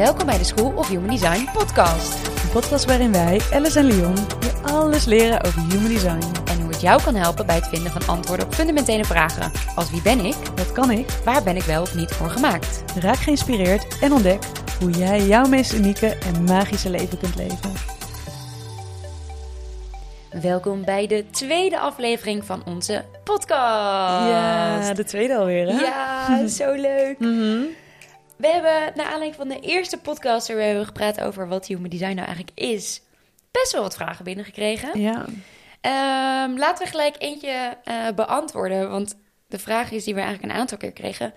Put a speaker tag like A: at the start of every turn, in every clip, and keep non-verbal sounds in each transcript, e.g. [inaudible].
A: Welkom bij de School of Human Design podcast.
B: Een podcast waarin wij, Alice en Leon, je alles leren over human design.
A: En hoe het jou kan helpen bij het vinden van antwoorden op fundamentele vragen. Als wie ben ik?
B: Wat kan ik?
A: Waar ben ik wel of niet voor gemaakt?
B: Raak geïnspireerd en ontdek hoe jij jouw meest unieke en magische leven kunt leven.
A: Welkom bij de tweede aflevering van onze podcast.
B: Ja, de tweede alweer hè?
A: Ja, [laughs] zo leuk.
B: Mhm.
A: We hebben, naar aanleiding van de eerste podcast... waar we hebben gepraat over wat human design nou eigenlijk is... best wel wat vragen binnengekregen.
B: Ja.
A: Ehm, laten we gelijk eentje eh, beantwoorden. Want de vraag is die we eigenlijk een aantal keer kregen.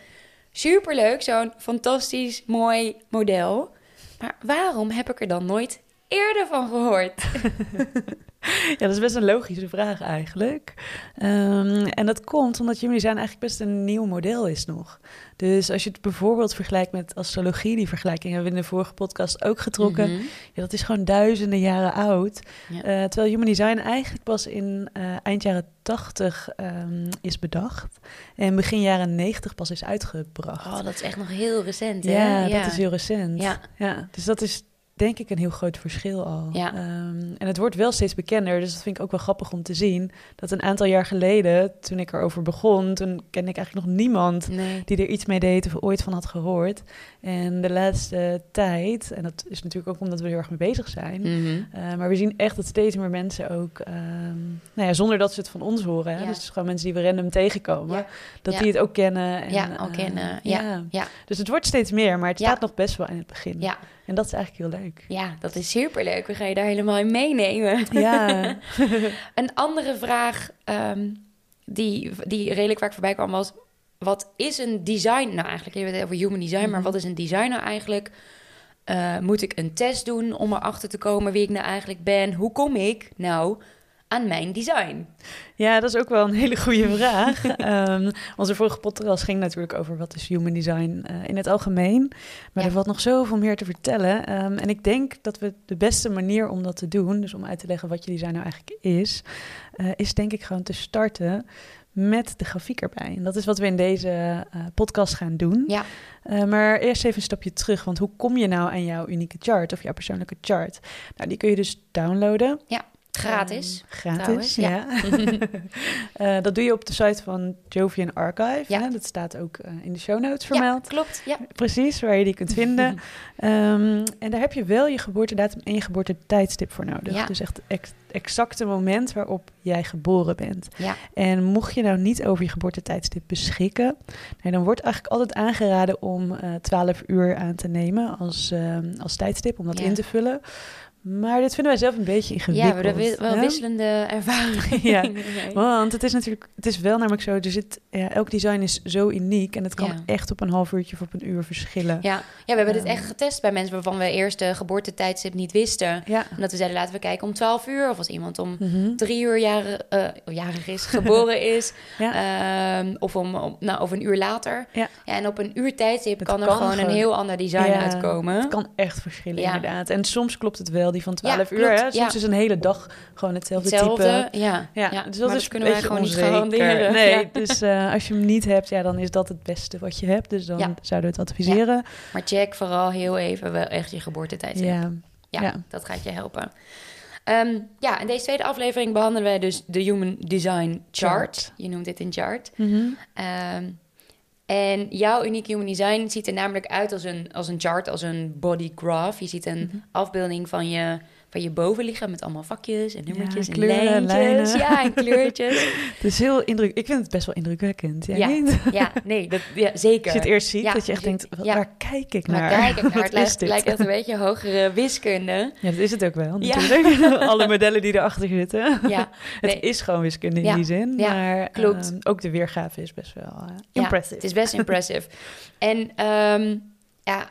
A: Superleuk, zo'n fantastisch mooi model. Maar waarom heb ik er dan nooit eerder van gehoord? [laughs] [laughs]
B: ja, dat is best een logische vraag eigenlijk. Ehm, en dat komt omdat human design eigenlijk best een nieuw model is nog. Dus als je het bijvoorbeeld vergelijkt met astrologie, die vergelijking hebben we in de vorige podcast ook getrokken.
A: Mhm.
B: Ja, dat is gewoon duizenden jaren oud.
A: Ja.
B: Eh, terwijl human design eigenlijk pas in eh, eind jaren 80 ehm, is bedacht. En begin jaren 90 pas is uitgebracht.
A: Oh, dat is echt nog heel recent, hè?
B: ja, dat is heel recent.
A: Ja.
B: Ja, dus dat is denk ik een heel groot verschil al.
A: Ja.
B: Ehm, en het wordt wel steeds bekender, dus dat vind ik ook wel grappig om te zien. Dat een aantal jaar geleden, toen ik erover begon, toen kende ik eigenlijk nog niemand
A: Nee.
B: die er iets mee deed of ooit van had gehoord. En de laatste tijd, en dat is natuurlijk ook omdat we er heel erg mee bezig zijn,
A: Mhm.
B: uh, maar we zien echt dat steeds meer mensen ook, ehm, nou ja, zonder dat ze het van ons horen,
A: Ja.
B: dus gewoon mensen die we random tegenkomen,
A: Ja.
B: dat die het ook kennen. En,
A: Ja, al
B: eh,
A: kennen. Ja. Ja.
B: Dus het wordt steeds meer, maar het staat nog best wel in het begin.
A: Ja.
B: En dat is eigenlijk heel leuk.
A: ja, dat is superleuk. We gaan je daar helemaal in meenemen.
B: Ja, [laughs]
A: Een andere vraag ehm, die, die redelijk vaak voorbij kwam was... wat is een design nou eigenlijk? Je hebt het over human design, maar
B: Mhm.
A: wat is een design nou eigenlijk? Eh, moet ik een test doen om erachter te komen wie ik nou eigenlijk ben? Hoe kom ik nou aan mijn design?
B: ja, dat is ook wel een hele goede vraag. [laughs] Ehm, onze vorige podcast ging natuurlijk over wat is human design eh, in het algemeen. Maar
A: Ja.
B: er valt nog zoveel meer te vertellen. Ehm, en ik denk dat we de beste manier om dat te doen, dus om uit te leggen wat je design nou eigenlijk is, eh, is denk ik gewoon te starten met de grafiek erbij. En dat is wat we in deze eh, podcast gaan doen.
A: Ja.
B: Maar eerst even een stapje terug, want hoe kom je nou aan jouw unieke chart of jouw persoonlijke chart? Nou, die kun je dus downloaden.
A: Gratis.
B: Ehm, gratis,
A: trouwens,
B: ja. [laughs] Eh, dat doe je op de site van Jovian Archive.
A: Ja.
B: Hè? Dat staat ook eh, in de show notes
A: ja,
B: vermeld.
A: klopt. Ja.
B: Precies, waar je die kunt vinden. [laughs] Ehm, en daar heb je wel je geboortedatum en je geboortetijdstip voor nodig.
A: Ja.
B: Dus echt het exacte moment waarop jij geboren bent.
A: Ja.
B: En mocht je nou niet over je geboortetijdstip beschikken, nou, dan wordt eigenlijk altijd aangeraden om eh 12 uur aan te nemen als, ehm, als tijdstip, om dat
A: Ja.
B: in te vullen. Maar dit vinden wij zelf een beetje
A: Ja,
B: ingewikkeld.
A: we hebben wel
B: hè?
A: wisselende ervaringen. [laughs]
B: Ja. [laughs]
A: Nee.
B: Want het is natuurlijk, het is wel namelijk zo, er zit, ja, elk design is zo uniek en het kan
A: Ja.
B: echt op een half uurtje of op een uur verschillen.
A: Ja. ja, we hebben dit echt getest bij mensen waarvan we eerst de geboortetijdstip niet wisten.
B: Ja.
A: Omdat we zeiden, laten we kijken om 12 uur. Of als iemand om
B: Mhm.
A: drie uur jaren, eh, jarig is, geboren [laughs] is.
B: Ja.
A: Ehm, of, om, om- nou, of een uur later.
B: Ja.
A: en op een uur tijdstip
B: Het
A: kan er
B: kan
A: gewoon een
B: gewoon.
A: heel ander design
B: Ja,
A: uitkomen.
B: Het kan echt verschillen,
A: Ja.
B: inderdaad. En soms klopt het wel, die van 12
A: Ja,
B: uur. Hè? Soms
A: ja.
B: is een hele dag gewoon hetzelfde,
A: Hetzelfde,
B: type.
A: ja.
B: Ja,
A: ja.
B: dus dat
A: maar
B: is
A: kunnen wij gewoon niet garanderen.
B: Nee, [laughs] dus eh, als je hem niet hebt, ja, dan is dat het beste wat je hebt. Dus dan zouden we het adviseren.
A: Maar check vooral heel even wel echt je geboortetijdstip.
B: Ja,
A: Ja, dat gaat je helpen. Ehm, ja, in deze tweede aflevering behandelen wij dus de Human Design Chart.
B: Chart.
A: Je noemt dit een chart.
B: Mhm.
A: Ehm, en jouw unieke human design ziet er namelijk uit als een, als een chart, als een body graph. Je ziet een
B: Mhm.
A: afbeelding van je, van je bovenlichaam met allemaal vakjes en nummertjes en
B: kleuren,
A: lijntjes.
B: lijnen. [laughs]
A: Ja, en kleurtjes. [laughs]
B: Het is heel indruk. Ik vind het best wel indrukwekkend. Jij
A: Ja.
B: niet?
A: ja, nee, dat, ja, zeker.
B: Als je het eerst ziet,
A: Ja,
B: dat je echt denkt, wat- waar kijk ik naar?
A: kijk ik [laughs] naar,
B: Wat
A: het lijkt, lijkt echt een beetje hogere wiskunde.
B: Ja, dat is het ook wel,
A: Ja.
B: natuurlijk. Alle modellen die erachter zitten.
A: Ja,
B: Het is gewoon wiskunde in die zin.
A: Ja,
B: maar
A: klopt.
B: ehm, ook de weergave is best wel eh, impressive.
A: Het is best impressive. en ehm, ja,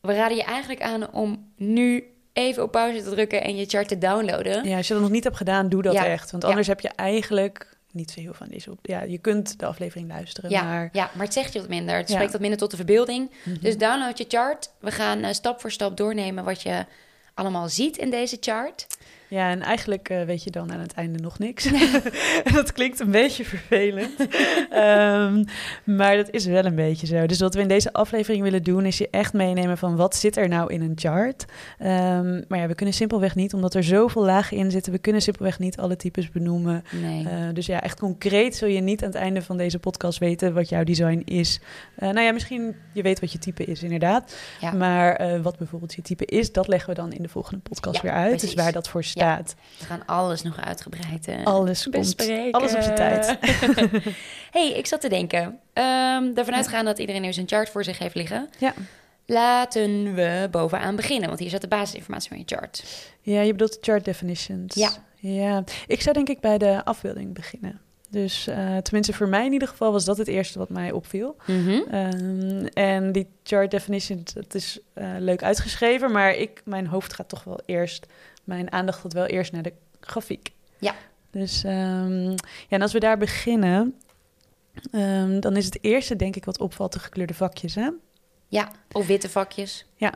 A: we raden je eigenlijk aan om nu even op pauze te drukken en je chart te downloaden.
B: Ja, als je dat nog niet hebt gedaan, doe dat
A: Ja.
B: echt. Want
A: Ja.
B: anders heb je eigenlijk niet zo heel van deze op. Ja, je kunt de aflevering luisteren,
A: Ja,
B: maar...
A: ja, maar het zegt je wat minder. Het spreekt wat minder tot de verbeelding.
B: Mhm.
A: Dus download je chart. We gaan eh, stap voor stap doornemen wat je allemaal ziet in deze chart.
B: Ja, en eigenlijk uh, weet je dan aan het einde nog niks. en [laughs] dat klinkt een beetje vervelend. um, maar dat is wel een beetje zo. Dus wat we in deze aflevering willen doen, is je echt meenemen van wat zit er nou in een chart. Um, maar ja, we kunnen simpelweg niet, omdat er zoveel lagen in zitten, we kunnen simpelweg niet alle types benoemen.
A: Nee.
B: Uh, dus ja, echt concreet zul je niet aan het einde van deze podcast weten wat jouw design is. Uh, nou ja, misschien je weet wat je type is, inderdaad.
A: Ja.
B: Maar wat bijvoorbeeld je type is, dat leggen we dan in de volgende podcast
A: Ja,
B: weer uit.
A: precies.
B: Dus waar dat voor staat.
A: We gaan alles nog uitgebreid eh,
B: Alles komt,
A: bespreken.
B: alles op zijn tijd. [laughs] [laughs]
A: hey, ik zat te denken. ehm ervan uitgaan dat iedereen nu zijn chart voor zich heeft liggen.
B: Ja.
A: Laten we bovenaan beginnen, want hier zit de basisinformatie van je chart.
B: Ja, je bedoelt chart definitions.
A: Ja.
B: ja. Ik zou denk ik bij de afbeelding beginnen. Dus uh, tenminste voor mij in ieder geval was dat het eerste wat mij opviel.
A: Mhm.
B: Um, en die chart definition, dat is uh, leuk uitgeschreven, maar ik, mijn hoofd gaat toch wel eerst, mijn aandacht gaat wel eerst naar de grafiek.
A: Ja.
B: Dus um, ja, en als we daar beginnen, um, dan is het eerste denk ik wat opvalt de gekleurde vakjes, hè?
A: Ja, of witte vakjes.
B: Ja.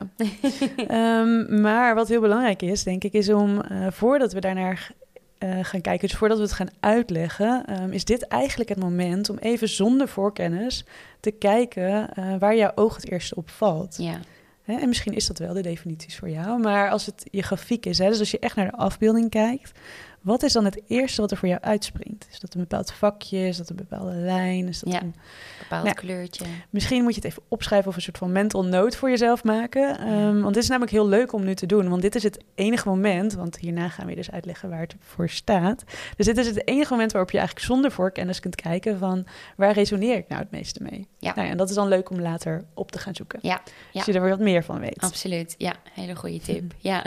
B: um, [laughs] maar wat heel belangrijk is, denk ik, is om uh, voordat we daarnaar uh, gaan kijken, dus voordat we het gaan uitleggen, um, is dit eigenlijk het moment om even zonder voorkennis te kijken uh, waar jouw oog het eerst op valt.
A: Ja.
B: Hè? En misschien is dat wel de definities voor jou, maar als het je grafiek is, hè, dus als je echt naar de afbeelding kijkt, wat is dan het eerste wat er voor jou uitspringt? Is dat een bepaald vakje? Is dat een bepaalde lijn? Is dat
A: ja,
B: een
A: bepaald
B: nou,
A: kleurtje?
B: Misschien moet je het even opschrijven of een soort van mental note voor jezelf maken. Um, want dit is namelijk heel leuk om nu te doen. Want dit is het enige moment, want hierna gaan we je dus uitleggen waar het voor staat. Dus dit is het enige moment waarop je eigenlijk zonder voorkennis kunt kijken van waar resoneer ik nou het meeste mee.
A: Ja.
B: Nou, en dat is dan leuk om later op te gaan zoeken.
A: Ja, ja.
B: Als je er weer wat meer van weet.
A: Absoluut, ja. Hele goede tip. [laughs] Ja.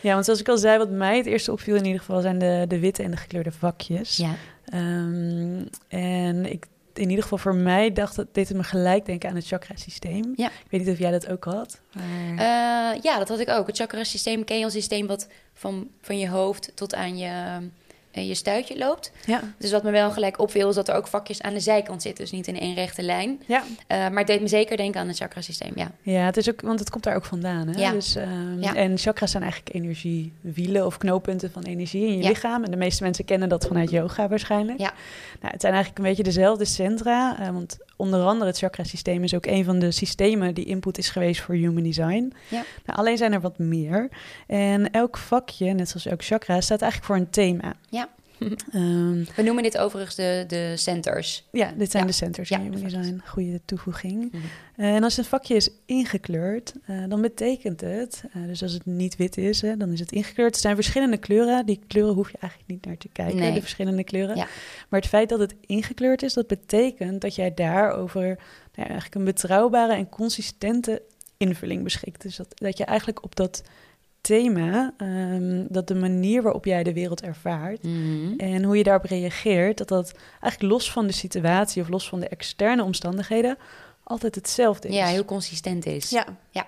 B: Ja, want zoals ik al zei, wat mij het eerste opviel in ieder geval zijn de, de witte en de gekleurde vakjes.
A: ja.
B: Um, en ik, in ieder geval voor mij dacht deed het me gelijk denken aan het chakra-systeem.
A: Ja.
B: Ik weet niet of jij dat ook had. Maar...
A: Uh, ja, dat had ik ook. Het chakra-systeem ken je als systeem wat van, van je hoofd tot aan je, uh, je stuitje loopt.
B: Ja.
A: Dus wat me wel gelijk opviel is dat er ook vakjes aan de zijkant zitten. Dus niet in één rechte lijn.
B: Ja.
A: Uh, maar het deed me zeker denken aan het chakra-systeem, ja.
B: Ja, het is ook, want het komt daar ook vandaan. Hè?
A: Ja.
B: Dus, um,
A: Ja.
B: En chakras zijn eigenlijk energiewielen of knooppunten van energie in je
A: Ja.
B: lichaam. En de meeste mensen kennen dat vanuit yoga waarschijnlijk.
A: Ja.
B: Nou, het zijn eigenlijk een beetje dezelfde centra. eh, want onder andere het chakra-systeem is ook een van de systemen die input is geweest voor human design.
A: Ja.
B: Nou, alleen zijn er wat meer. En elk vakje, net zoals elk chakra, staat eigenlijk voor een thema.
A: Ja. [laughs]
B: Ehm,
A: We noemen dit overigens de, de centers.
B: ja, dit zijn
A: Ja.
B: de centers
A: Ja, perfect.
B: design. Goede toevoeging.
A: Mhm.
B: Uh, en als een vakje is ingekleurd, uh, dan betekent het, uh, dus als het niet wit is, hè, dan is het ingekleurd. Er zijn verschillende kleuren. Die kleuren hoef je eigenlijk niet naar te kijken,
A: Nee.
B: de verschillende kleuren.
A: Ja.
B: Maar het feit dat het ingekleurd is, dat betekent dat jij daarover nou eigenlijk een betrouwbare en consistente invulling beschikt. Dus dat, dat je eigenlijk op dat thema, um, dat de manier waarop jij de wereld ervaart,
A: Mhm.
B: en hoe je daarop reageert, dat dat eigenlijk los van de situatie of los van de externe omstandigheden altijd hetzelfde is.
A: Ja, heel consistent is.
B: Ja.
A: Ja.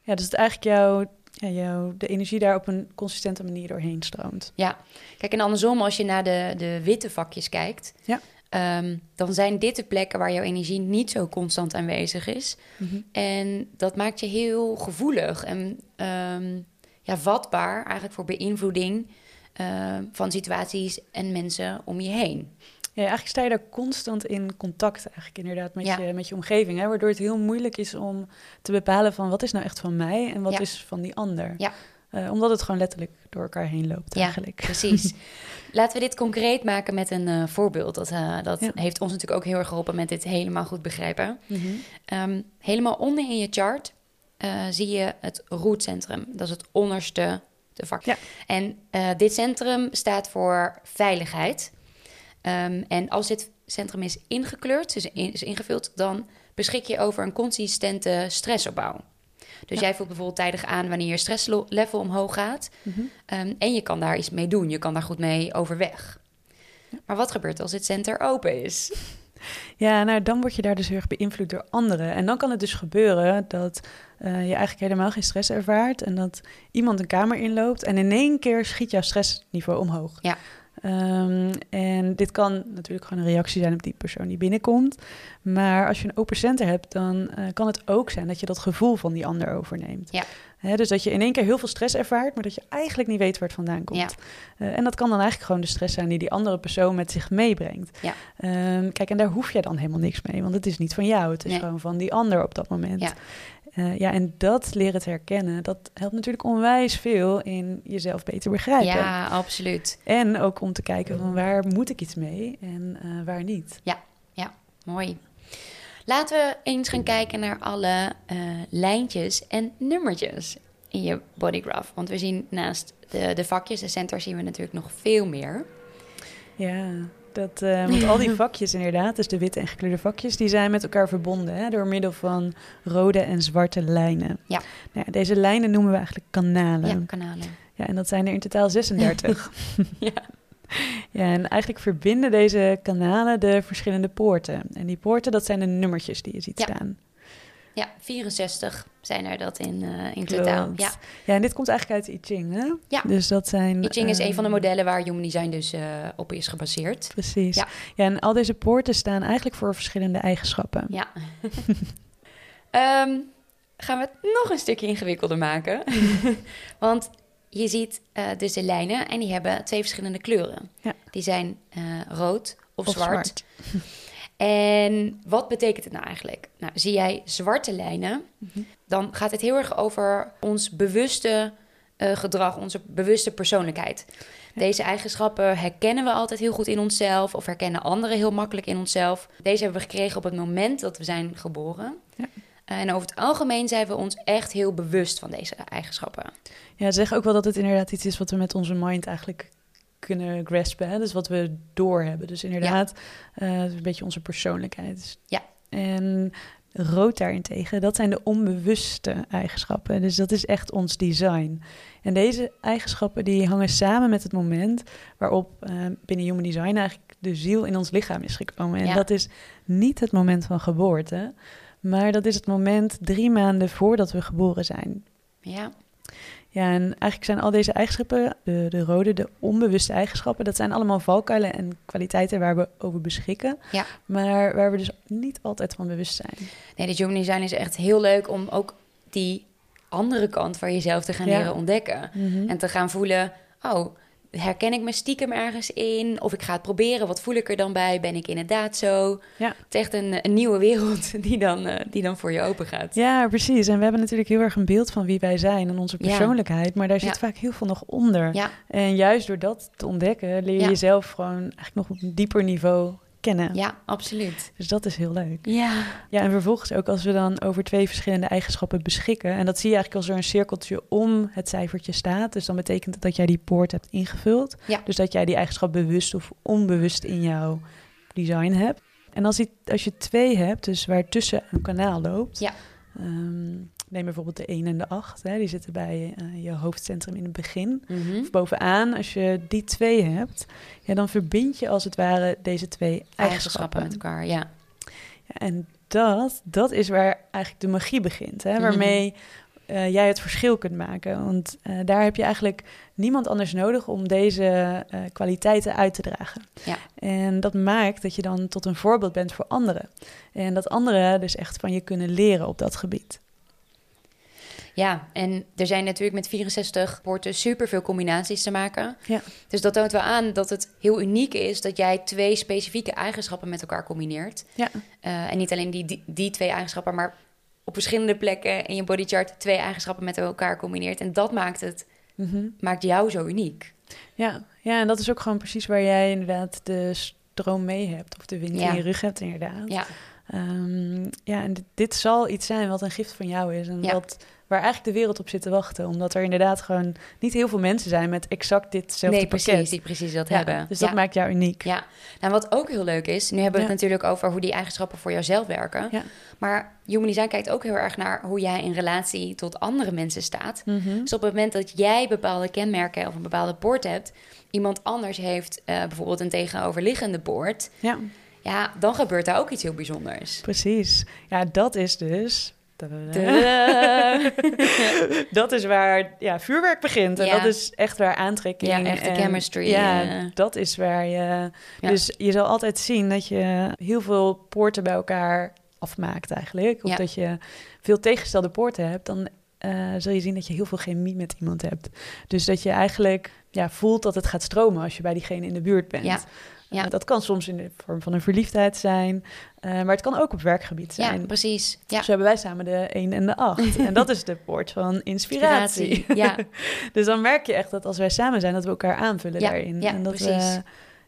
B: Ja, dus het eigenlijk jouw, ja, jouw, de energie daar op een consistente manier doorheen stroomt.
A: Ja, kijk, en andersom, als je naar de, de witte vakjes kijkt,
B: Ja.
A: Ehm, dan zijn dit de plekken waar jouw energie niet zo constant aanwezig is. En dat maakt je heel gevoelig en ehm, ja, vatbaar eigenlijk voor beïnvloeding eh, van situaties en mensen om je heen.
B: Ja, eigenlijk sta je daar constant in contact eigenlijk inderdaad met,
A: Ja.
B: je, met je omgeving. Hè, waardoor het heel moeilijk is om te bepalen van wat is nou echt van mij en wat
A: Ja.
B: is van die ander.
A: Ja.
B: Eh, omdat het gewoon letterlijk door elkaar heen loopt
A: Ja,
B: eigenlijk.
A: Precies. [laughs] Laten we dit concreet maken met een eh, voorbeeld. Dat, eh, dat
B: Ja.
A: heeft ons natuurlijk ook heel erg geholpen met dit helemaal goed begrijpen.
B: Mhm.
A: Ehm, helemaal onder in je chart zie je het rootcentrum. Dat is het onderste de vak.
B: Ja.
A: En dit centrum staat voor veiligheid. Ehm, en als dit centrum is ingekleurd, dus in- is ingevuld, dan beschik je over een consistente stressopbouw. Dus
B: Ja.
A: jij voelt bijvoorbeeld tijdig aan wanneer je stresslevel omhoog gaat.
B: Mhm.
A: Ehm, en je kan daar iets mee doen. Je kan daar goed mee overweg. Maar wat gebeurt als dit center open is? [laughs]
B: Ja, nou dan word je daar dus heel erg beïnvloed door anderen. En dan kan het dus gebeuren dat eh, je eigenlijk helemaal geen stress ervaart. En dat iemand een kamer inloopt en in één keer schiet jouw stressniveau omhoog.
A: Ja.
B: Ehm, en dit kan natuurlijk gewoon een reactie zijn op die persoon die binnenkomt. Maar als je een open center hebt, dan eh, kan het ook zijn dat je dat gevoel van die ander overneemt.
A: Ja.
B: Hè, dus dat je in één keer heel veel stress ervaart, maar dat je eigenlijk niet weet waar het vandaan komt.
A: Ja.
B: Eh, en dat kan dan eigenlijk gewoon de stress zijn die die andere persoon met zich meebrengt.
A: Ja.
B: Ehm, kijk, en daar hoef je dan helemaal niks mee, want het is niet van jou. Het is
A: Nee.
B: gewoon van die ander op dat moment.
A: Ja.
B: Eh, ja, en dat leren te herkennen, dat helpt natuurlijk onwijs veel in jezelf beter begrijpen.
A: Ja, absoluut.
B: En ook om te kijken van waar moet ik iets mee en eh, waar niet.
A: Mooi. Laten we eens gaan kijken naar alle eh, lijntjes en nummertjes in je bodygraph. Want we zien naast de, de vakjes, de centers, zien we natuurlijk nog veel meer.
B: Ja, dat, eh, want al die [laughs] vakjes inderdaad, dus de witte en gekleurde vakjes, die zijn met elkaar verbonden hè, door middel van rode en zwarte lijnen.
A: Ja.
B: Nou ja, deze lijnen noemen we eigenlijk kanalen.
A: Ja,
B: Ja.
A: kanalen.
B: en dat zijn er in totaal [laughs] 36.
A: Ja.
B: Ja, en eigenlijk verbinden deze kanalen de verschillende poorten. En die poorten, dat zijn de nummertjes die je ziet
A: Ja.
B: staan.
A: Ja, 64 zijn er dat in, eh, in totaal. Ja.
B: Ja, en dit komt eigenlijk uit I Ching, hè?
A: Ja.
B: Dus dat zijn...
A: I Ching is een van de modellen waar Human Design dus eh, op is gebaseerd.
B: Precies.
A: Ja.
B: Ja. en al deze poorten staan eigenlijk voor verschillende eigenschappen.
A: Ja. [laughs] Ehm, gaan we het nog een stukje ingewikkelder maken. [laughs] Want je ziet eh, dus de lijnen en die hebben twee verschillende kleuren.
B: Ja.
A: Die zijn eh, rood of,
B: Of
A: zwart. En wat betekent het nou eigenlijk? Nou, zie jij zwarte lijnen,
B: Mhm.
A: dan gaat het heel erg over ons bewuste eh, gedrag, onze bewuste persoonlijkheid. Deze eigenschappen herkennen we altijd heel goed in onszelf of herkennen anderen heel makkelijk in onszelf. Deze hebben we gekregen op het moment dat we zijn geboren.
B: Ja.
A: En over het algemeen zijn we ons echt heel bewust van deze eigenschappen.
B: Ja, ze zeggen ook wel dat het inderdaad iets is wat we met onze mind eigenlijk kunnen graspen. Hè? Dus wat we doorhebben. Dus inderdaad, het is een beetje onze persoonlijkheid.
A: Ja.
B: En rood daarentegen, dat zijn de onbewuste eigenschappen. Dus dat is echt ons design. En deze eigenschappen die hangen samen met het moment waarop eh, binnen Human Design eigenlijk de ziel in ons lichaam is gekomen. En
A: Ja.
B: dat is niet het moment van geboorte, maar dat is het moment drie maanden voordat we geboren zijn.
A: Ja,
B: Ja, en eigenlijk zijn al deze eigenschappen, de, de rode, de onbewuste eigenschappen, dat zijn allemaal valkuilen en kwaliteiten waar we over beschikken,
A: Ja.
B: maar waar we dus niet altijd van bewust zijn.
A: nee, de Human Design is echt heel leuk om ook die andere kant van jezelf te gaan
B: Ja.
A: leren ontdekken.
B: Mhm.
A: En te gaan voelen, oh, herken ik me stiekem ergens in? Of ik ga het proberen, wat voel ik er dan bij? Ben ik inderdaad zo?
B: Ja.
A: Het is echt een, een nieuwe wereld [laughs] die dan, eh, die dan voor je open gaat.
B: Ja, precies. En we hebben natuurlijk heel erg een beeld van wie wij zijn en onze
A: Ja.
B: persoonlijkheid, maar daar zit
A: Ja.
B: vaak heel veel nog onder. En juist door dat te ontdekken, leer je jezelf gewoon eigenlijk nog op een dieper niveau kennen.
A: ja, absoluut.
B: Dus dat is heel leuk.
A: Ja,
B: Ja, en vervolgens ook als we dan over twee verschillende eigenschappen beschikken. En dat zie je eigenlijk als er een cirkeltje om het cijfertje staat. Dus dan betekent het dat jij die poort hebt ingevuld.
A: Ja.
B: Dus dat jij die eigenschap bewust of onbewust in jouw design hebt. En als, die, als je twee hebt, dus waar tussen een kanaal loopt.
A: Ja.
B: ehm, neem bijvoorbeeld de 1 en de 8. Hè, die zitten bij eh, je hoofdcentrum in het begin.
A: Mhm.
B: Of bovenaan, als je die twee hebt, ja, dan verbind je als het ware deze twee
A: eigenschappen
B: eigenschappen.
A: met elkaar, ja.
B: Ja, en dat, dat is waar eigenlijk de magie begint. Hè?
A: Mhm.
B: Waarmee eh, jij het verschil kunt maken. Want eh, daar heb je eigenlijk niemand anders nodig om deze kwaliteiten uit te dragen.
A: Ja.
B: En dat maakt dat je dan tot een voorbeeld bent voor anderen. En dat anderen dus echt van je kunnen leren op dat gebied.
A: Ja, en er zijn natuurlijk met 64 poorten superveel combinaties te maken.
B: Ja.
A: Dus dat toont wel aan dat het heel uniek is dat jij twee specifieke eigenschappen met elkaar combineert.
B: Ja.
A: Eh, en niet alleen die, die, die twee eigenschappen, maar op verschillende plekken in je bodychart twee eigenschappen met elkaar combineert. En dat maakt het,
B: Mhm.
A: maakt jou zo uniek.
B: Ja. ja, en dat is ook gewoon precies waar jij inderdaad de stroom mee hebt. Of de wind
A: Ja.
B: in je rug hebt inderdaad.
A: Ja,
B: Ehm, ja, en dit, dit zal iets zijn wat een gift van jou is. En
A: Ja.
B: wat, waar eigenlijk de wereld op zit te wachten. Omdat er inderdaad gewoon niet heel veel mensen zijn met exact ditzelfde
A: nee,
B: pakket.
A: precies, die precies dat
B: Ja,
A: hebben.
B: Dus
A: ja.
B: dat maakt jou uniek.
A: Ja, nou wat ook heel leuk is, nu hebben we het natuurlijk over hoe die eigenschappen voor jouzelf werken. Maar Human Design kijkt ook heel erg naar hoe jij in relatie tot andere mensen staat.
B: Mhm.
A: Dus op het moment dat jij bepaalde kenmerken of een bepaalde poort hebt, iemand anders heeft eh, bijvoorbeeld een tegenoverliggende poort,
B: Ja,
A: ja, dan gebeurt daar ook iets heel bijzonders.
B: precies. Ja, dat is dus [laughs] dat is waar ja, vuurwerk begint. En
A: Ja.
B: dat is echt waar aantrekking...
A: Ja, echt de
B: en-
A: chemistry,
B: Ja,
A: eh.
B: dat is waar je...
A: Ja.
B: Dus je zal altijd zien dat je heel veel poorten bij elkaar afmaakt eigenlijk. Of
A: Ja.
B: dat je veel tegengestelde poorten hebt. Dan eh, zul je zien dat je heel veel chemie met iemand hebt. Dus dat je eigenlijk ja, voelt dat het gaat stromen als je bij diegene in de buurt bent.
A: Ja. Ja.
B: Eh, dat kan soms in de vorm van een verliefdheid zijn. eh, maar het kan ook op werkgebied
A: Ja,
B: zijn.
A: precies. Ja.
B: Zo hebben wij samen de 1 en de 8. [laughs] en dat is de poort van inspiratie.
A: Ja, [laughs]
B: dus dan merk je echt dat als wij samen zijn, dat we elkaar aanvullen
A: Ja,
B: daarin.
A: ja,
B: en dat
A: precies.
B: we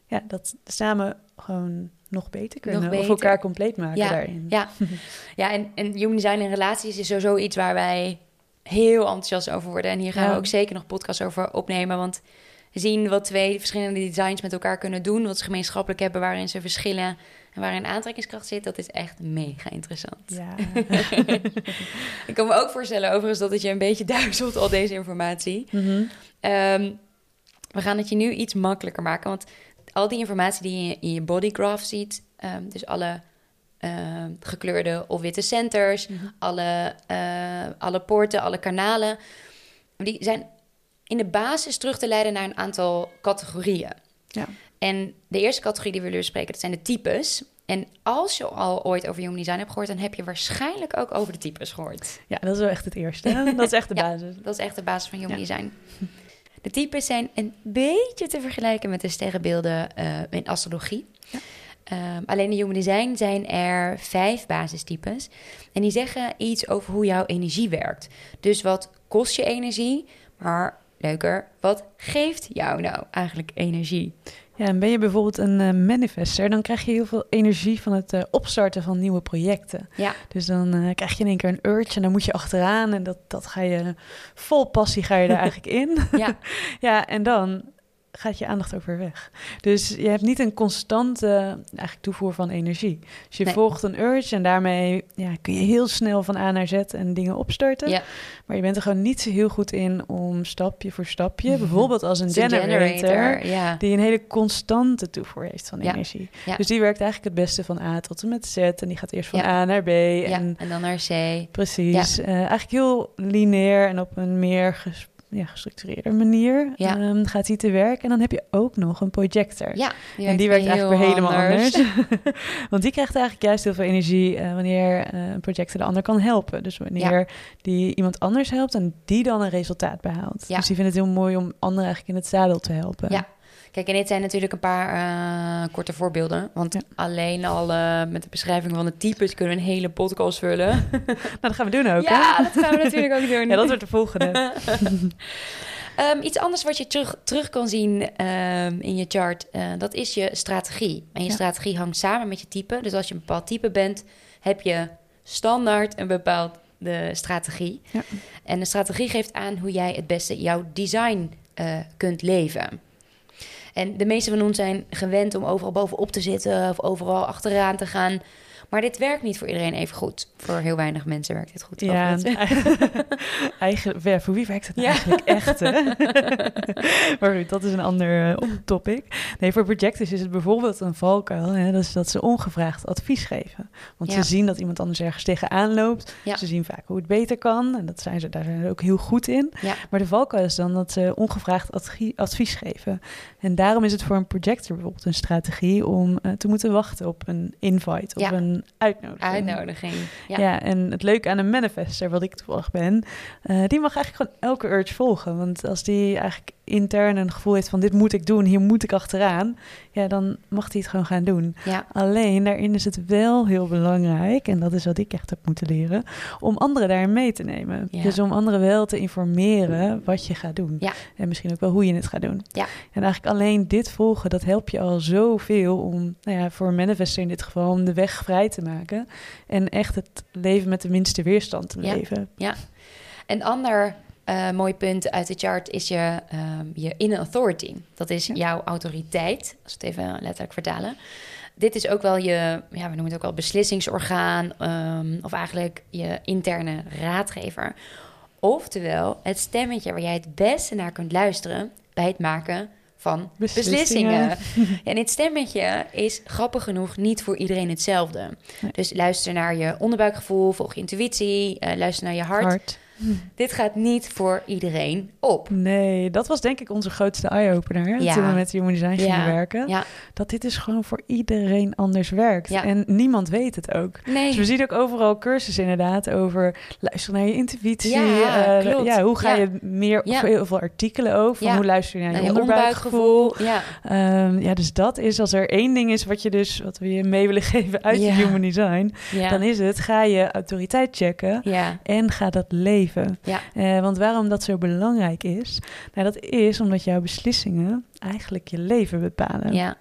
B: ja, dat samen gewoon nog beter kunnen.
A: Nog
B: Of
A: beter.
B: elkaar compleet maken
A: Ja,
B: daarin.
A: ja. [laughs] ja en, en human design en relaties is sowieso iets waar wij heel enthousiast over worden. En hier gaan
B: Ja.
A: we ook zeker nog podcasts over opnemen. Want zien wat twee verschillende designs met elkaar kunnen doen. Wat ze gemeenschappelijk hebben, waarin ze verschillen. En waarin aantrekkingskracht zit. Dat is echt mega interessant.
B: Ja. [laughs]
A: Ik kan me ook voorstellen overigens dat het je een beetje duizelt, al deze informatie.
B: Mhm.
A: Ehm, we gaan het je nu iets makkelijker maken. Want al die informatie die je in je bodygraph ziet, ehm, dus alle ehm, gekleurde of witte centers,
B: Mhm.
A: alle, eh, alle poorten, alle kanalen, die zijn in de basis terug te leiden naar een aantal categorieën.
B: Ja.
A: En de eerste categorie die we willen bespreken, dat zijn de types. En als je al ooit over human design hebt gehoord, dan heb je waarschijnlijk ook over de types gehoord.
B: ja, dat is wel echt het eerste. [laughs] Dat is echt de
A: Ja.
B: basis.
A: Dat is echt de basis van human
B: Ja.
A: design. De types zijn een beetje te vergelijken met de sterrenbeelden eh, in astrologie.
B: Ja.
A: Ehm, alleen in human design zijn er vijf basistypes. En die zeggen iets over hoe jouw energie werkt. Dus wat kost je energie? Maar leuker, wat geeft jou nou eigenlijk energie?
B: Ja, en ben je bijvoorbeeld een eh, manifester, dan krijg je heel veel energie van het eh, opstarten van nieuwe projecten.
A: Ja,
B: Dus dan eh, krijg je in één keer een urge en dan moet je achteraan. En dat, dat ga je vol passie ga je daar [laughs] eigenlijk in.
A: ja, [laughs]
B: Ja, en dan gaat je aandacht ook weer weg. Dus je hebt niet een constante eigenlijk toevoer van energie. Dus je
A: Nee.
B: volgt een urge en daarmee ja, kun je heel snel van A naar Z en dingen opstarten.
A: ja.
B: Maar je bent er gewoon niet zo heel goed in om stapje voor stapje, bijvoorbeeld als een generator,
A: ja.
B: die een hele constante toevoer heeft van energie. Dus die werkt eigenlijk het beste van A tot en met Z en die gaat eerst van. A naar B.
A: ja.
B: En
A: En dan naar C.
B: Precies. Eh, eigenlijk heel lineair en op een meer ja, gestructureerde manier
A: Ja.
B: ehm, gaat hij te werk. En dan heb je ook nog een projector.
A: Ja,
B: en die werkt eigenlijk weer helemaal anders.
A: anders. [laughs] [laughs]
B: Want die krijgt eigenlijk juist heel veel energie eh, wanneer eh, een projector de ander kan helpen. Dus wanneer die iemand anders helpt en die dan een resultaat behaalt.
A: Ja.
B: Dus die vindt het heel mooi om anderen eigenlijk in het zadel te helpen.
A: Ja. Kijk, en dit zijn natuurlijk een paar eh, korte voorbeelden. Want
B: Ja.
A: alleen al eh, met de beschrijving van de types kunnen we een hele podcast vullen. [laughs]
B: Nou, dat gaan we doen ook.
A: ja,
B: hè?
A: dat gaan we natuurlijk ook doen. [laughs]
B: ja, dat wordt de volgende. [laughs]
A: Ehm, iets anders wat je terug, terug kan zien ehm, in je chart, eh, dat is je strategie. En je
B: Ja.
A: strategie hangt samen met je type. Dus als je een bepaald type bent, heb je standaard een bepaalde strategie.
B: Ja.
A: En de strategie geeft aan hoe jij het beste jouw design kunt leven. En de meeste van ons zijn gewend om overal bovenop te zitten of overal achteraan te gaan. Maar dit werkt niet voor iedereen even goed. Voor heel weinig mensen werkt dit goed.
B: Ja, [laughs] eigenlijk, ja, voor wie werkt het nou
A: Ja.
B: eigenlijk echt? Hè? [laughs] maar goed, dat is een ander eh, topic. Nee, voor projectors is het bijvoorbeeld een valkuil. Hè, dat is dat ze ongevraagd advies geven. Want
A: Ja.
B: ze zien dat iemand anders ergens tegenaan loopt.
A: Ja.
B: Ze zien vaak hoe het beter kan. En dat zijn ze, daar zijn ze ook heel goed in. Maar de valkuil is dan dat ze ongevraagd advies geven. En daarom is het voor een projector bijvoorbeeld een strategie... om eh, te moeten wachten op een invite, op
A: Ja.
B: Een uitnodiging.
A: Uitnodiging. Ja.
B: Ja. en het leuke aan een manifester, wat ik toevallig ben, eh, die mag eigenlijk gewoon elke urge volgen. Want als die eigenlijk intern een gevoel heeft van dit moet ik doen, hier moet ik achteraan, ja, dan mag hij het gewoon gaan doen.
A: ja.
B: Alleen daarin is het wel heel belangrijk, en dat is wat ik echt heb moeten leren, om anderen daarin mee te nemen.
A: Ja.
B: Dus om anderen wel te informeren wat je gaat doen.
A: Ja.
B: En misschien ook wel hoe je het gaat doen.
A: Ja.
B: En eigenlijk alleen dit volgen, dat helpt je al zoveel om, nou ja, voor een manifester in dit geval, om de weg vrij te maken. En echt het leven met de minste weerstand te
A: Ja.
B: leven.
A: Een ander eh, mooi punt uit de chart is je, ehm, je inner authority. Dat is
B: Ja.
A: jouw autoriteit, als we het even letterlijk vertalen. Dit is ook wel je, ja, we noemen het ook wel beslissingsorgaan, ehm, of eigenlijk je interne raadgever. Oftewel, het stemmetje waar jij het beste naar kunt luisteren bij het maken van
B: Beslissingen.
A: beslissingen. [laughs] en dit stemmetje is grappig genoeg niet voor iedereen hetzelfde. Dus luister naar je onderbuikgevoel, volg je intuïtie, eh, luister naar je hart. Dit gaat niet voor iedereen op.
B: Nee, dat was denk ik onze grootste eye-opener.
A: Ja.
B: Toen we met Human Design gingen
A: Ja.
B: werken.
A: Ja,
B: Dat dit dus gewoon voor iedereen anders werkt. En niemand weet het ook.
A: nee.
B: Dus we zien ook overal cursussen inderdaad over luisteren naar je intuïtie.
A: Ja,
B: eh,
A: klopt.
B: ja, hoe ga je meer of heel veel artikelen over? Van. Hoe luister je naar je,
A: Naar je
B: onderbuikgevoel?
A: onderbuikgevoel. Ja,
B: Ehm, ja, dus dat is als er één ding is wat je dus wat we je mee willen [laughs] geven uit human design, dan is het ga je autoriteit checken en ga dat leven.
A: Ja,
B: Eh, want waarom dat zo belangrijk is, nou, dat is omdat jouw beslissingen eigenlijk je leven bepalen.
A: ja,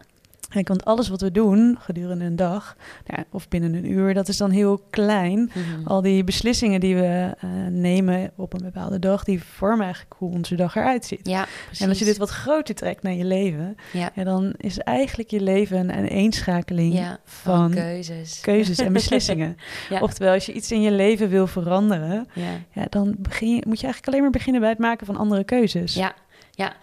B: Kijk, want alles wat we doen gedurende een dag, ja, of binnen een uur, dat is dan heel klein.
A: Mhm.
B: Al die beslissingen die we eh, nemen op een bepaalde dag, die vormen eigenlijk hoe onze dag eruit ziet.
A: ja.
B: En als je dit wat groter trekt naar je leven,
A: ja,
B: ja, dan is eigenlijk je leven een aaneenschakeling
A: ja,
B: van
A: keuzes.
B: keuzes en [laughs] beslissingen. Oftewel, als je iets in je leven wil veranderen,
A: Ja.
B: ja, dan begin je, moet je eigenlijk alleen maar beginnen bij het maken van andere keuzes.
A: Ja, ja.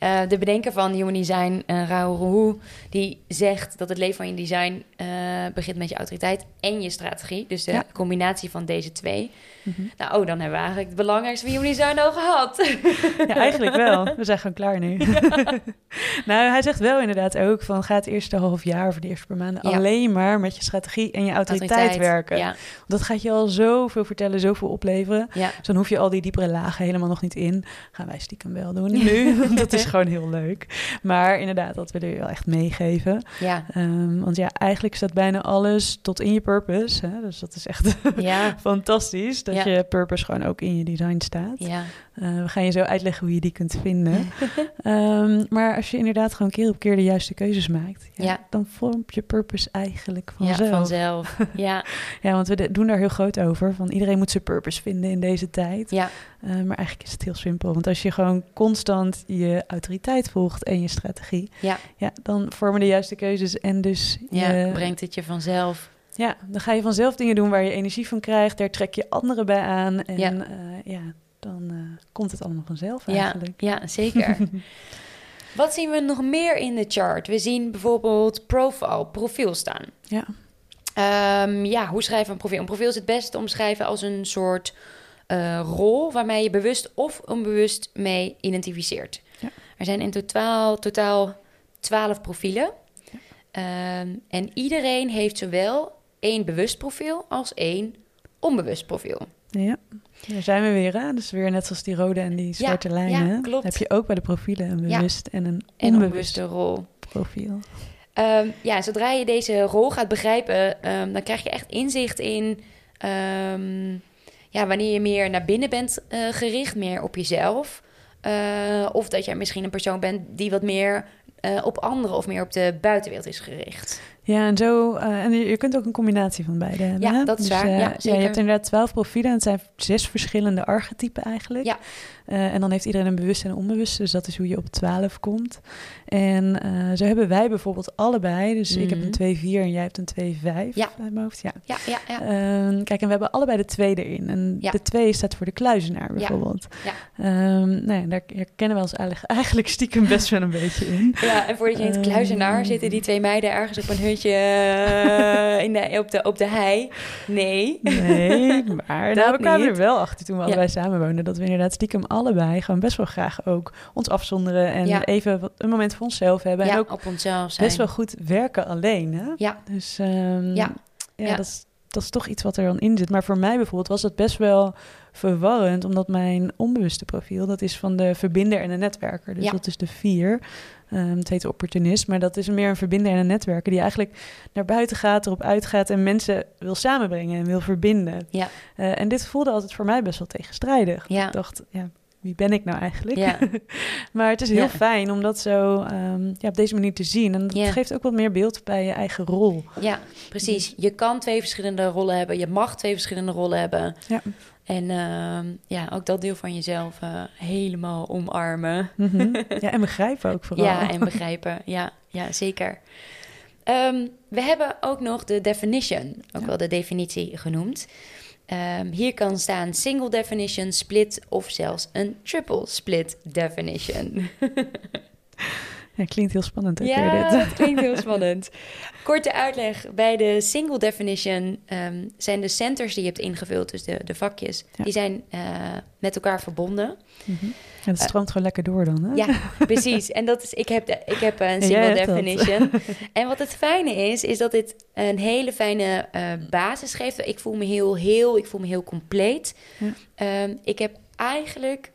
A: Eh, de bedenker van Human Design, uh, Rao Ruhu, die zegt dat het leven van je design eh, begint met je autoriteit en je strategie. Dus de
B: Ja.
A: combinatie van deze twee.
B: Mhm.
A: Nou, oh, dan hebben we eigenlijk het belangrijkste van Human Design al gehad. [laughs]
B: Ja, eigenlijk wel. We zijn gewoon klaar nu. [laughs] nou, hij zegt wel inderdaad ook van ga het eerste half jaar of de eerste paar maanden
A: Ja.
B: alleen maar met je strategie en je autoriteit, werken. Want dat gaat je al zoveel vertellen, zoveel opleveren. Dus dan hoef je al die diepere lagen helemaal nog niet in. Gaan wij stiekem wel doen [laughs] nu. dat is gewoon heel leuk. Maar inderdaad, dat willen we je wel echt meegeven.
A: ja,
B: Ehm, want ja, eigenlijk staat bijna alles tot in je purpose. Hè? Dus dat is echt [laughs]
A: ja,
B: fantastisch. Dat
A: Ja.
B: je purpose gewoon ook in je design staat.
A: ja.
B: Eh, we gaan je zo uitleggen hoe je die kunt vinden. [laughs] Ehm, maar als je inderdaad gewoon keer op keer de juiste keuzes maakt, ja, dan vormt je purpose eigenlijk
A: Ja,
B: vanzelf.
A: vanzelf. [laughs] Ja,
B: Ja, want we doen daar heel groot over. Van iedereen moet zijn purpose vinden in deze tijd.
A: ja,
B: Eh, maar eigenlijk is het heel simpel. Want als je gewoon constant je autoriteit volgt en je strategie,
A: ja,
B: ja, dan vormen de juiste keuzes en dus
A: ja.
B: je-
A: Brengt het je vanzelf.
B: ja, dan ga je vanzelf dingen doen waar je energie van krijgt. Daar trek je anderen bij aan. En
A: Ja.
B: ja, ja dan eh, komt het allemaal vanzelf
A: Ja,
B: eigenlijk.
A: ja, zeker. [laughs] Wat zien we nog meer in de chart? We zien bijvoorbeeld profile, profiel staan.
B: Ja.
A: Ehm, ja, hoe schrijven we een profiel? Een profiel is het beste te omschrijven als een soort eh, rol waarmee je bewust of onbewust mee identificeert.
B: Ja.
A: Er zijn in totaal, totaal 12 profielen. Ehm, en iedereen heeft zowel één bewust profiel als één onbewust profiel.
B: Ja, daar zijn we weer. Hè? Dus weer net zoals die rode en die zwarte
A: ja,
B: lijnen.
A: klopt.
B: Heb je ook bij de profielen een
A: Ja.
B: bewust en een
A: En
B: onbewust
A: onbewuste rol.
B: profiel.
A: Ehm, ja, zodra je deze rol gaat begrijpen, ehm, dan krijg je echt inzicht in ja, wanneer je meer naar binnen bent eh, gericht, meer op jezelf. Eh, of dat je misschien een persoon bent die wat meer eh, op anderen of meer op de buitenwereld is gericht.
B: Ja, en zo. en je, kunt ook een combinatie van beide hebben.
A: Ja, dat is
B: Dus,
A: waar. Ja,
B: je hebt inderdaad twaalf profielen. En het zijn zes verschillende archetypen eigenlijk.
A: Ja.
B: Eh, en dan heeft iedereen een bewust en een onbewust. Dus dat is hoe je op 12 komt. En eh, zo hebben wij bijvoorbeeld allebei. Dus ik heb
A: Mhm.
B: een 2-4 en jij hebt een 2-5
A: Ja.
B: uit mijn hoofd. Ja.
A: Ja, ja, ja.
B: Ehm, kijk, en we hebben allebei de twee erin. En
A: Ja.
B: de twee staat voor de kluizenaar bijvoorbeeld.
A: Ja.
B: Ehm, nou ja, daar herkennen we ons eigenlijk, [laughs] eigenlijk stiekem best wel een beetje in.
A: Ja, en voordat je in het kluizenaar
B: Ehm.
A: zitten die twee meiden ergens op een hutje eh, in de, op, de, op de hei. Nee.
B: Nee, maar [laughs] daar kwamen we
A: niet.
B: er wel achter toen we allebei samenwoonden. Dat we inderdaad stiekem allebei gewoon best wel graag ook ons afzonderen. En
A: Ja.
B: even wat, een moment voor onszelf hebben.
A: Ja,
B: en ook
A: op onszelf zijn.
B: best wel goed werken alleen. Hè?
A: Ja.
B: Dus ehm,
A: Ja.
B: ja. Dat, is, dat is toch iets wat er dan in zit. Maar voor mij bijvoorbeeld was dat best wel verwarrend. Omdat mijn onbewuste profiel, dat is van de verbinder en de netwerker. Dus dat is de vier. Ehm, het heet opportunist, maar dat is meer een verbinder en een netwerker... die eigenlijk naar buiten gaat, erop uitgaat... en mensen wil samenbrengen en wil verbinden.
A: Ja.
B: Eh, en dit voelde altijd voor mij best wel tegenstrijdig.
A: Ja.
B: Ik dacht, ja, wie ben ik nou eigenlijk?
A: Ja. [laughs]
B: maar het is heel
A: Ja.
B: fijn om dat zo ehm, ja, op deze manier te zien. En dat
A: Ja.
B: geeft ook wat meer beeld bij je eigen rol.
A: Ja, precies. Je kan twee verschillende rollen hebben. Je mag twee verschillende rollen hebben.
B: Ja.
A: En ehm, ja, ook dat deel van jezelf eh, helemaal omarmen.
B: Mhm. [laughs] ja, en begrijpen ook vooral.
A: Ja, en begrijpen. Ja, ja zeker. Ehm, we hebben ook nog de definition, ook wel de definitie genoemd. Ehm, hier kan staan single definition, split of zelfs een triple split definition. [laughs]
B: Ja, klinkt heel spannend. Ook
A: Ja,
B: weer dit.
A: dat klinkt heel spannend. [laughs] Korte uitleg. Bij de single definition ehm, zijn de centers die je hebt ingevuld, dus de, de vakjes,
B: Ja.
A: die zijn eh, met elkaar verbonden.
B: Mhm. Ja, het stroomt gewoon lekker door dan, hè?
A: Ja, precies. En dat is, ik heb, de, ik heb een single definition. [laughs] En wat het fijne is, is dat dit een hele fijne eh, basis geeft. Ik voel me heel heel, ik voel me heel compleet.
B: Ja.
A: Ehm, ik heb eigenlijk,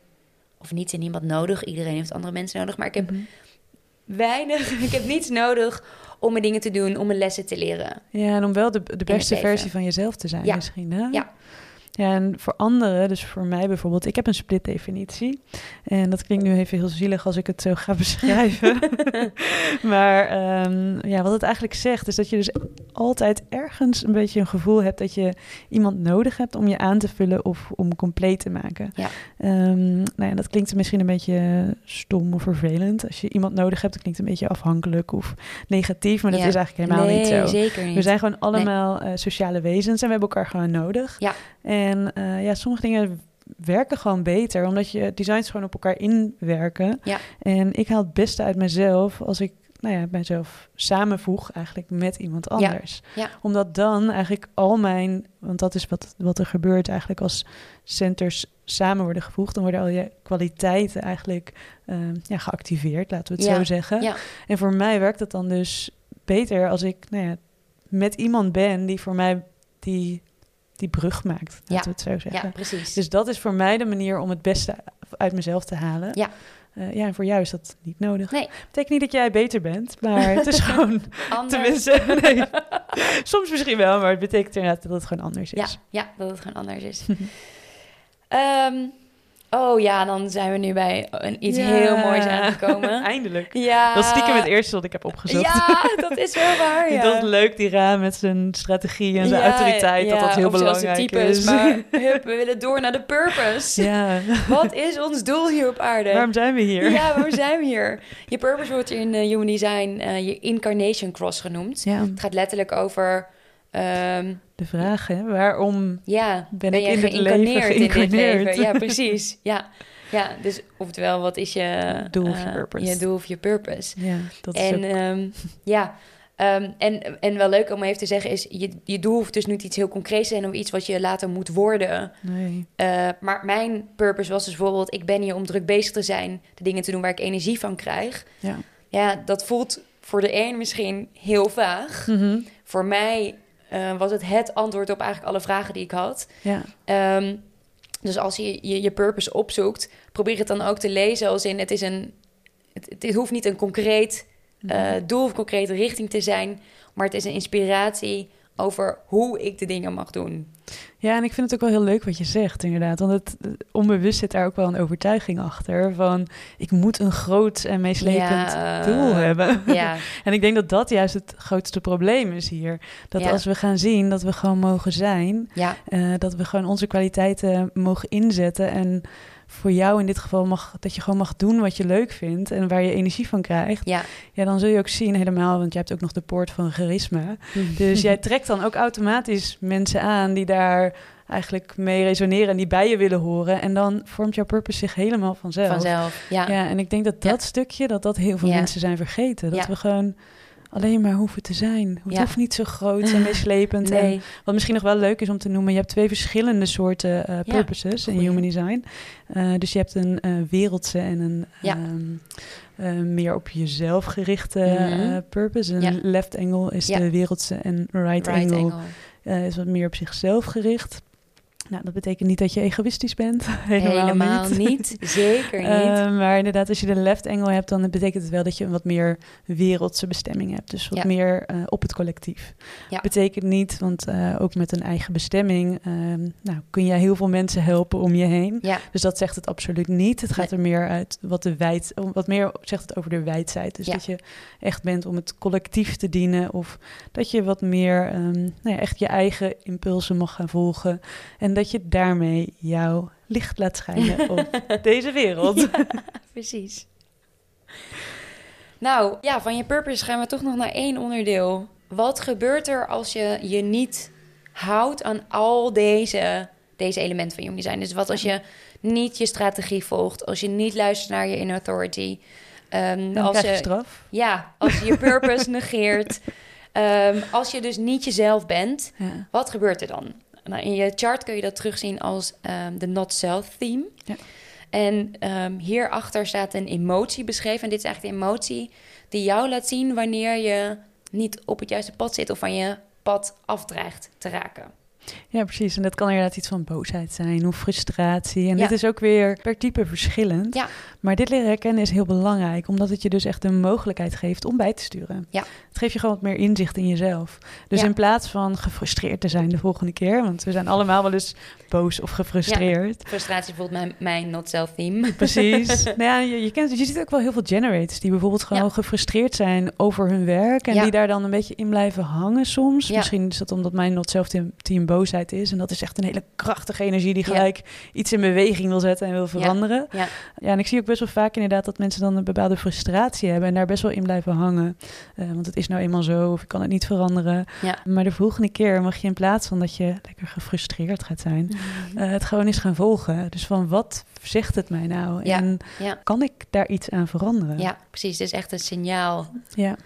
A: of niet in niemand nodig, iedereen heeft andere mensen nodig, maar ik heb
B: Mhm.
A: weinig, [laughs] ik heb niets nodig om mijn dingen te doen, om mijn lessen te leren.
B: Ja, en om wel de, de beste versie van jezelf te zijn
A: Ja.
B: misschien, hè?
A: Ja.
B: Ja, en voor anderen, dus voor mij bijvoorbeeld, ik heb een split definitie. En dat klinkt nu even heel zielig als ik het zo ga [laughs] beschrijven. [laughs] maar ehm, ja, wat het eigenlijk zegt, is dat je dus altijd ergens een beetje een gevoel hebt dat je iemand nodig hebt om je aan te vullen of om compleet te maken.
A: Ja.
B: Ehm, nou ja, dat klinkt misschien een beetje stom of vervelend. Als je iemand nodig hebt, dat klinkt een beetje afhankelijk of negatief, maar dat
A: Ja.
B: is eigenlijk helemaal
A: nee,
B: niet zo.
A: zeker niet.
B: We zijn gewoon allemaal eh, sociale wezens en we hebben elkaar gewoon nodig.
A: Ja.
B: En eh, ja, sommige dingen werken gewoon beter, omdat je designs gewoon op elkaar inwerken.
A: Ja.
B: En ik haal het beste uit mezelf als ik nou ja, mijzelf samenvoeg eigenlijk met iemand anders.
A: Ja.
B: Omdat dan eigenlijk al mijn, want dat is wat, wat er gebeurt eigenlijk als centers samen worden gevoegd, dan worden al je kwaliteiten eigenlijk eh, ja, geactiveerd, laten we het
A: Ja.
B: zo zeggen. En voor mij werkt het dan dus beter als ik nou ja, met iemand ben die voor mij die, die brug maakt, laten
A: Ja.
B: we het zo zeggen.
A: Ja, precies.
B: Dus dat is voor mij de manier om het beste uit mezelf te halen.
A: Ja.
B: Eh, ja, en voor jou is dat niet nodig.
A: Nee.
B: Betekent niet dat jij beter bent, maar het is [laughs] gewoon,
A: Anders.
B: tenminste, [laughs] nee. soms misschien wel, maar het betekent inderdaad dat het gewoon anders is.
A: ja, dat het gewoon anders is. [laughs] Ehm, oh ja, dan zijn we nu bij een, iets
B: Ja.
A: heel moois aangekomen. [laughs]
B: Eindelijk.
A: Ja.
B: Dat is stiekem het eerste wat ik heb opgezocht.
A: Ja, dat is wel waar, [laughs] ja.
B: dacht leuk, die raam met zijn strategie en zijn
A: Ja,
B: autoriteit, dat dat heel belangrijk
A: types,
B: is.
A: Maar [laughs] hup, we willen door naar de purpose.
B: Ja,
A: Wat is ons doel hier op aarde?
B: waarom zijn we hier?
A: Ja, waarom zijn we hier? Je purpose wordt in eh, Human Design eh, je incarnation cross genoemd.
B: Ja,
A: Het gaat letterlijk over... ehm,
B: de vraag, hè, waarom
A: ja,
B: Ben
A: ben,
B: ik
A: je
B: in dit leven
A: geïncarneerd in dit
B: geïncarneerd?
A: leven? Ja, [laughs] precies. Ja, ja dus oftewel, wat is je
B: Doel of je
A: eh,
B: purpose.
A: Je doel of je purpose.
B: Ja, dat is
A: En
B: ook...
A: ehm, ja, ehm, en, en wel leuk om even te zeggen is... Je, je doel hoeft dus niet iets heel concreets te zijn... of iets wat je later moet worden.
B: Nee.
A: Eh, maar mijn purpose was dus bijvoorbeeld... ik ben hier om druk bezig te zijn... de dingen te doen waar ik energie van krijg.
B: Ja.
A: Ja, dat voelt voor de een misschien heel vaag.
B: Mhm.
A: Voor mij eh, was het het antwoord op eigenlijk alle vragen die ik had.
B: Ja.
A: Ehm, dus als je, je je purpose opzoekt, probeer het dan ook te lezen als in het is een. Het, het hoeft niet een concreet eh, doel of concrete richting te zijn, maar het is een inspiratie over hoe ik de dingen mag doen.
B: Ja, en ik vind het ook wel heel leuk wat je zegt, inderdaad. Want het eh, onbewust zit daar ook wel een overtuiging achter van ik moet een groot en meeslepend
A: Ja,
B: doel hebben.
A: Ja, [laughs]
B: En ik denk dat dat juist het grootste probleem is hier. Dat
A: Ja.
B: als we gaan zien dat we gewoon mogen zijn,
A: ja,
B: eh, dat we gewoon onze kwaliteiten mogen inzetten en voor jou in dit geval mag dat je gewoon mag doen wat je leuk vindt en waar je energie van krijgt.
A: ja.
B: Ja, dan zul je ook zien helemaal, want je hebt ook nog de poort van charisma. Dus jij trekt dan ook automatisch mensen aan die daar eigenlijk mee resoneren en die bij je willen horen. En dan vormt jouw purpose zich helemaal vanzelf.
A: vanzelf. Ja,
B: Ja, en ik denk dat dat
A: Ja.
B: stukje, dat dat heel veel
A: Ja.
B: mensen zijn vergeten. Dat we gewoon alleen maar hoeven te zijn. Het
A: Ja.
B: hoeft niet zo groot en meeslepend. En wat misschien nog wel leuk is om te noemen, je hebt twee verschillende soorten eh,
A: Ja,
B: purposes in human design. Eh, dus je hebt een eh, wereldse en een
A: Ja.
B: ehm, eh, meer op jezelf gerichte
A: Mhm.
B: purpose. Een left angle is de wereldse en right,
A: Right
B: angle,
A: angle.
B: is wat meer op zichzelf gericht. Nou, dat betekent niet dat je egoïstisch bent. [laughs] Helemaal,
A: Helemaal
B: niet.
A: niet. Zeker [laughs] niet.
B: Eh, maar inderdaad, als je de left angle hebt, dan betekent het wel dat je een wat meer wereldse bestemming hebt. Dus wat
A: Ja.
B: meer eh, op het collectief.
A: Ja.
B: Betekent niet, want eh, ook met een eigen bestemming ehm, nou, kun je heel veel mensen helpen om je heen.
A: ja,
B: Dus dat zegt het absoluut niet. Het gaat
A: Nee.
B: er meer uit wat de wijd, wat meer zegt het over de wijdheid. Dus dat je echt bent om het collectief te dienen. Of dat je wat meer ehm, nou ja, echt je eigen impulsen mag gaan volgen. En dat je daarmee jouw licht laat schijnen [laughs] op deze wereld.
A: Ja, precies. Nou, ja, van je purpose gaan we toch nog naar één onderdeel. Wat gebeurt er als je je niet houdt aan al deze, deze elementen van Human Design? Dus wat als je niet je strategie volgt, als je niet luistert naar je inner authority, Ehm,
B: Dan
A: als
B: je
A: je,
B: straf.
A: ja, als je je [laughs] purpose negeert. Ehm, als je dus niet jezelf bent,
B: Ja.
A: wat gebeurt er dan? Nou, in je chart kun je dat terugzien als ehm, de not self theme.
B: Ja.
A: En ehm, hierachter staat een emotie beschreven. En dit is eigenlijk de emotie die jou laat zien wanneer je niet op het juiste pad zit of van je pad afdreigt te raken.
B: Ja, precies. En dat kan inderdaad iets van boosheid zijn of frustratie. En
A: Ja.
B: dit is ook weer per type verschillend.
A: Ja.
B: Maar dit leren herkennen is heel belangrijk, omdat het je dus echt de mogelijkheid geeft om bij te sturen.
A: Ja.
B: Het geeft je gewoon wat meer inzicht in jezelf. Dus
A: Ja.
B: in plaats van gefrustreerd te zijn de volgende keer, want we zijn allemaal wel eens boos of gefrustreerd.
A: Frustratie is bijvoorbeeld mijn, mijn not self theme. [laughs]
B: Precies. [laughs] nou ja, je, je, kent, je ziet ook wel heel veel generators die bijvoorbeeld gewoon
A: Ja.
B: gefrustreerd zijn over hun werk. En
A: Ja.
B: die daar dan een beetje in blijven hangen soms.
A: Ja.
B: Misschien is dat omdat mijn not self team, team boosheid is. En dat is echt een hele krachtige energie die
A: Ja.
B: gelijk iets in beweging wil zetten en wil veranderen.
A: Ja.
B: Ja, en ik zie ook best wel vaak inderdaad dat mensen dan een bepaalde frustratie hebben en daar best wel in blijven hangen. Eh, want het is nou eenmaal zo of ik kan het niet veranderen.
A: Ja.
B: Maar de volgende keer mag je in plaats van dat je lekker gefrustreerd gaat zijn, eh, het gewoon eens gaan volgen. Dus van wat zegt het mij nou?
A: Ja.
B: En kan ik daar iets aan veranderen?
A: ja, precies. Het is echt een signaal.
B: Ja,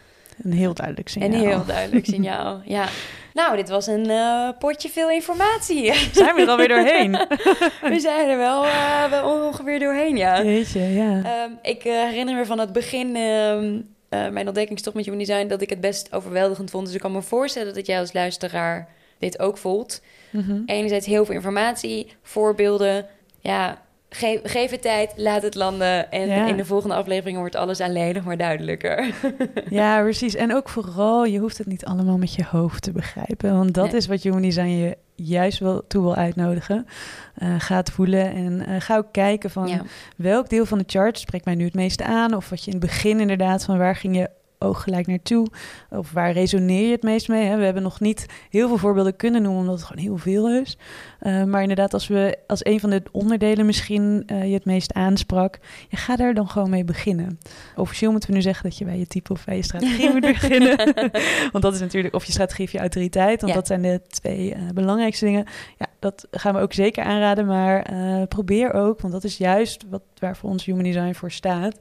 B: een heel duidelijk signaal.
A: Een heel duidelijk signaal. Ja. [laughs] Nou, dit was een eh, potje veel informatie. [laughs]
B: Zijn we er alweer doorheen? [laughs]
A: We zijn er wel, eh, wel ongeveer doorheen, ja.
B: Jeetje, ja.
A: Ehm, ik eh, herinner me van het begin, ehm, eh, mijn ontdekkingstocht met Human Design, dat ik het best overweldigend vond. Dus ik kan me voorstellen dat jij als luisteraar dit ook voelt.
B: Mhm.
A: Enerzijds heel veel informatie, voorbeelden. Ja, geef, geef het tijd, laat het landen. En
B: Ja.
A: in de volgende aflevering wordt alles alleen nog maar duidelijker. [laughs]
B: Ja, precies. En ook vooral, je hoeft het niet allemaal met je hoofd te begrijpen. Want dat
A: Nee.
B: is wat Human Design je juist wel toe wil uitnodigen. Eh, ga het voelen en eh, ga ook kijken van
A: ja.
B: welk deel van de chart spreekt mij nu het meeste aan. Of wat je in het begin inderdaad, van waar ging je oog gelijk naartoe? Of waar resoneer je het meest mee? Hè? We hebben nog niet heel veel voorbeelden kunnen noemen, omdat het gewoon heel veel is. Eh, maar inderdaad, als we als een van de onderdelen misschien eh, je het meest aansprak, ja, ga daar dan gewoon mee beginnen. Officieel moeten we nu zeggen dat je bij je type of bij je strategie moet [laughs] beginnen. [laughs] want dat is natuurlijk of je strategie of je autoriteit. Want
A: Ja.
B: dat zijn de twee eh, belangrijkste dingen. Ja, dat gaan we ook zeker aanraden. Maar probeer ook, want dat is juist wat, waar voor ons Human Design voor staat.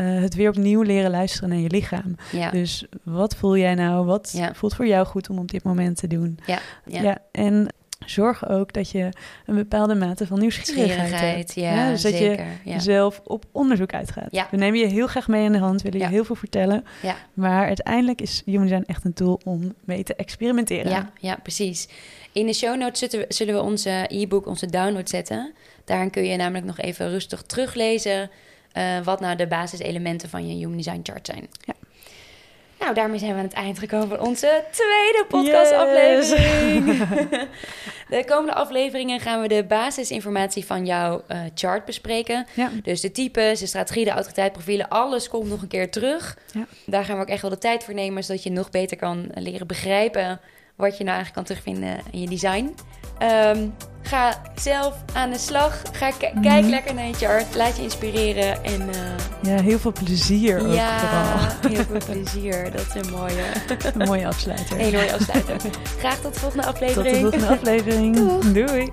B: het weer opnieuw leren luisteren naar je lichaam.
A: Ja.
B: Dus wat voel jij nou? Wat
A: Ja.
B: voelt voor jou goed om op dit moment te doen?
A: Ja.
B: Ja. en zorg ook dat je een bepaalde mate van nieuwsgierigheid hebt.
A: Schierigheid, ja,
B: dus dat
A: zeker.
B: je
A: ja.
B: zelf op onderzoek uitgaat.
A: Ja.
B: We nemen je heel graag mee in de hand, willen je
A: Ja.
B: heel veel vertellen.
A: Ja.
B: Maar uiteindelijk is Human Design echt een tool om mee te experimenteren.
A: Ja, ja, precies. In de show notes zullen we, zullen we onze e-book, onze download zetten. Daarin kun je namelijk nog even rustig teruglezen... eh, wat nou de basiselementen van je Human Design chart zijn.
B: Ja.
A: Nou, daarmee zijn we aan het eind gekomen van onze tweede podcastaflevering. [laughs] de komende afleveringen gaan we de basisinformatie van jouw eh, chart bespreken.
B: Ja.
A: Dus de types, de strategie, de autoriteit, profielen, alles komt nog een keer terug.
B: Ja.
A: Daar gaan we ook echt wel de tijd voor nemen, zodat je nog beter kan leren begrijpen wat je nou eigenlijk kan terugvinden in je design. Ehm, ga zelf aan de slag. Ga k-
B: Mhm.
A: kijk lekker naar je chart. Laat je inspireren. En eh,
B: Ja, heel veel plezier ook
A: ja,
B: vooral. [laughs]
A: heel veel plezier. Dat is een mooie, [laughs]
B: Een mooie afsluiter.
A: mooie afsluiter. [laughs] Graag tot de volgende
B: Tot
A: aflevering.
B: de volgende aflevering. Doei.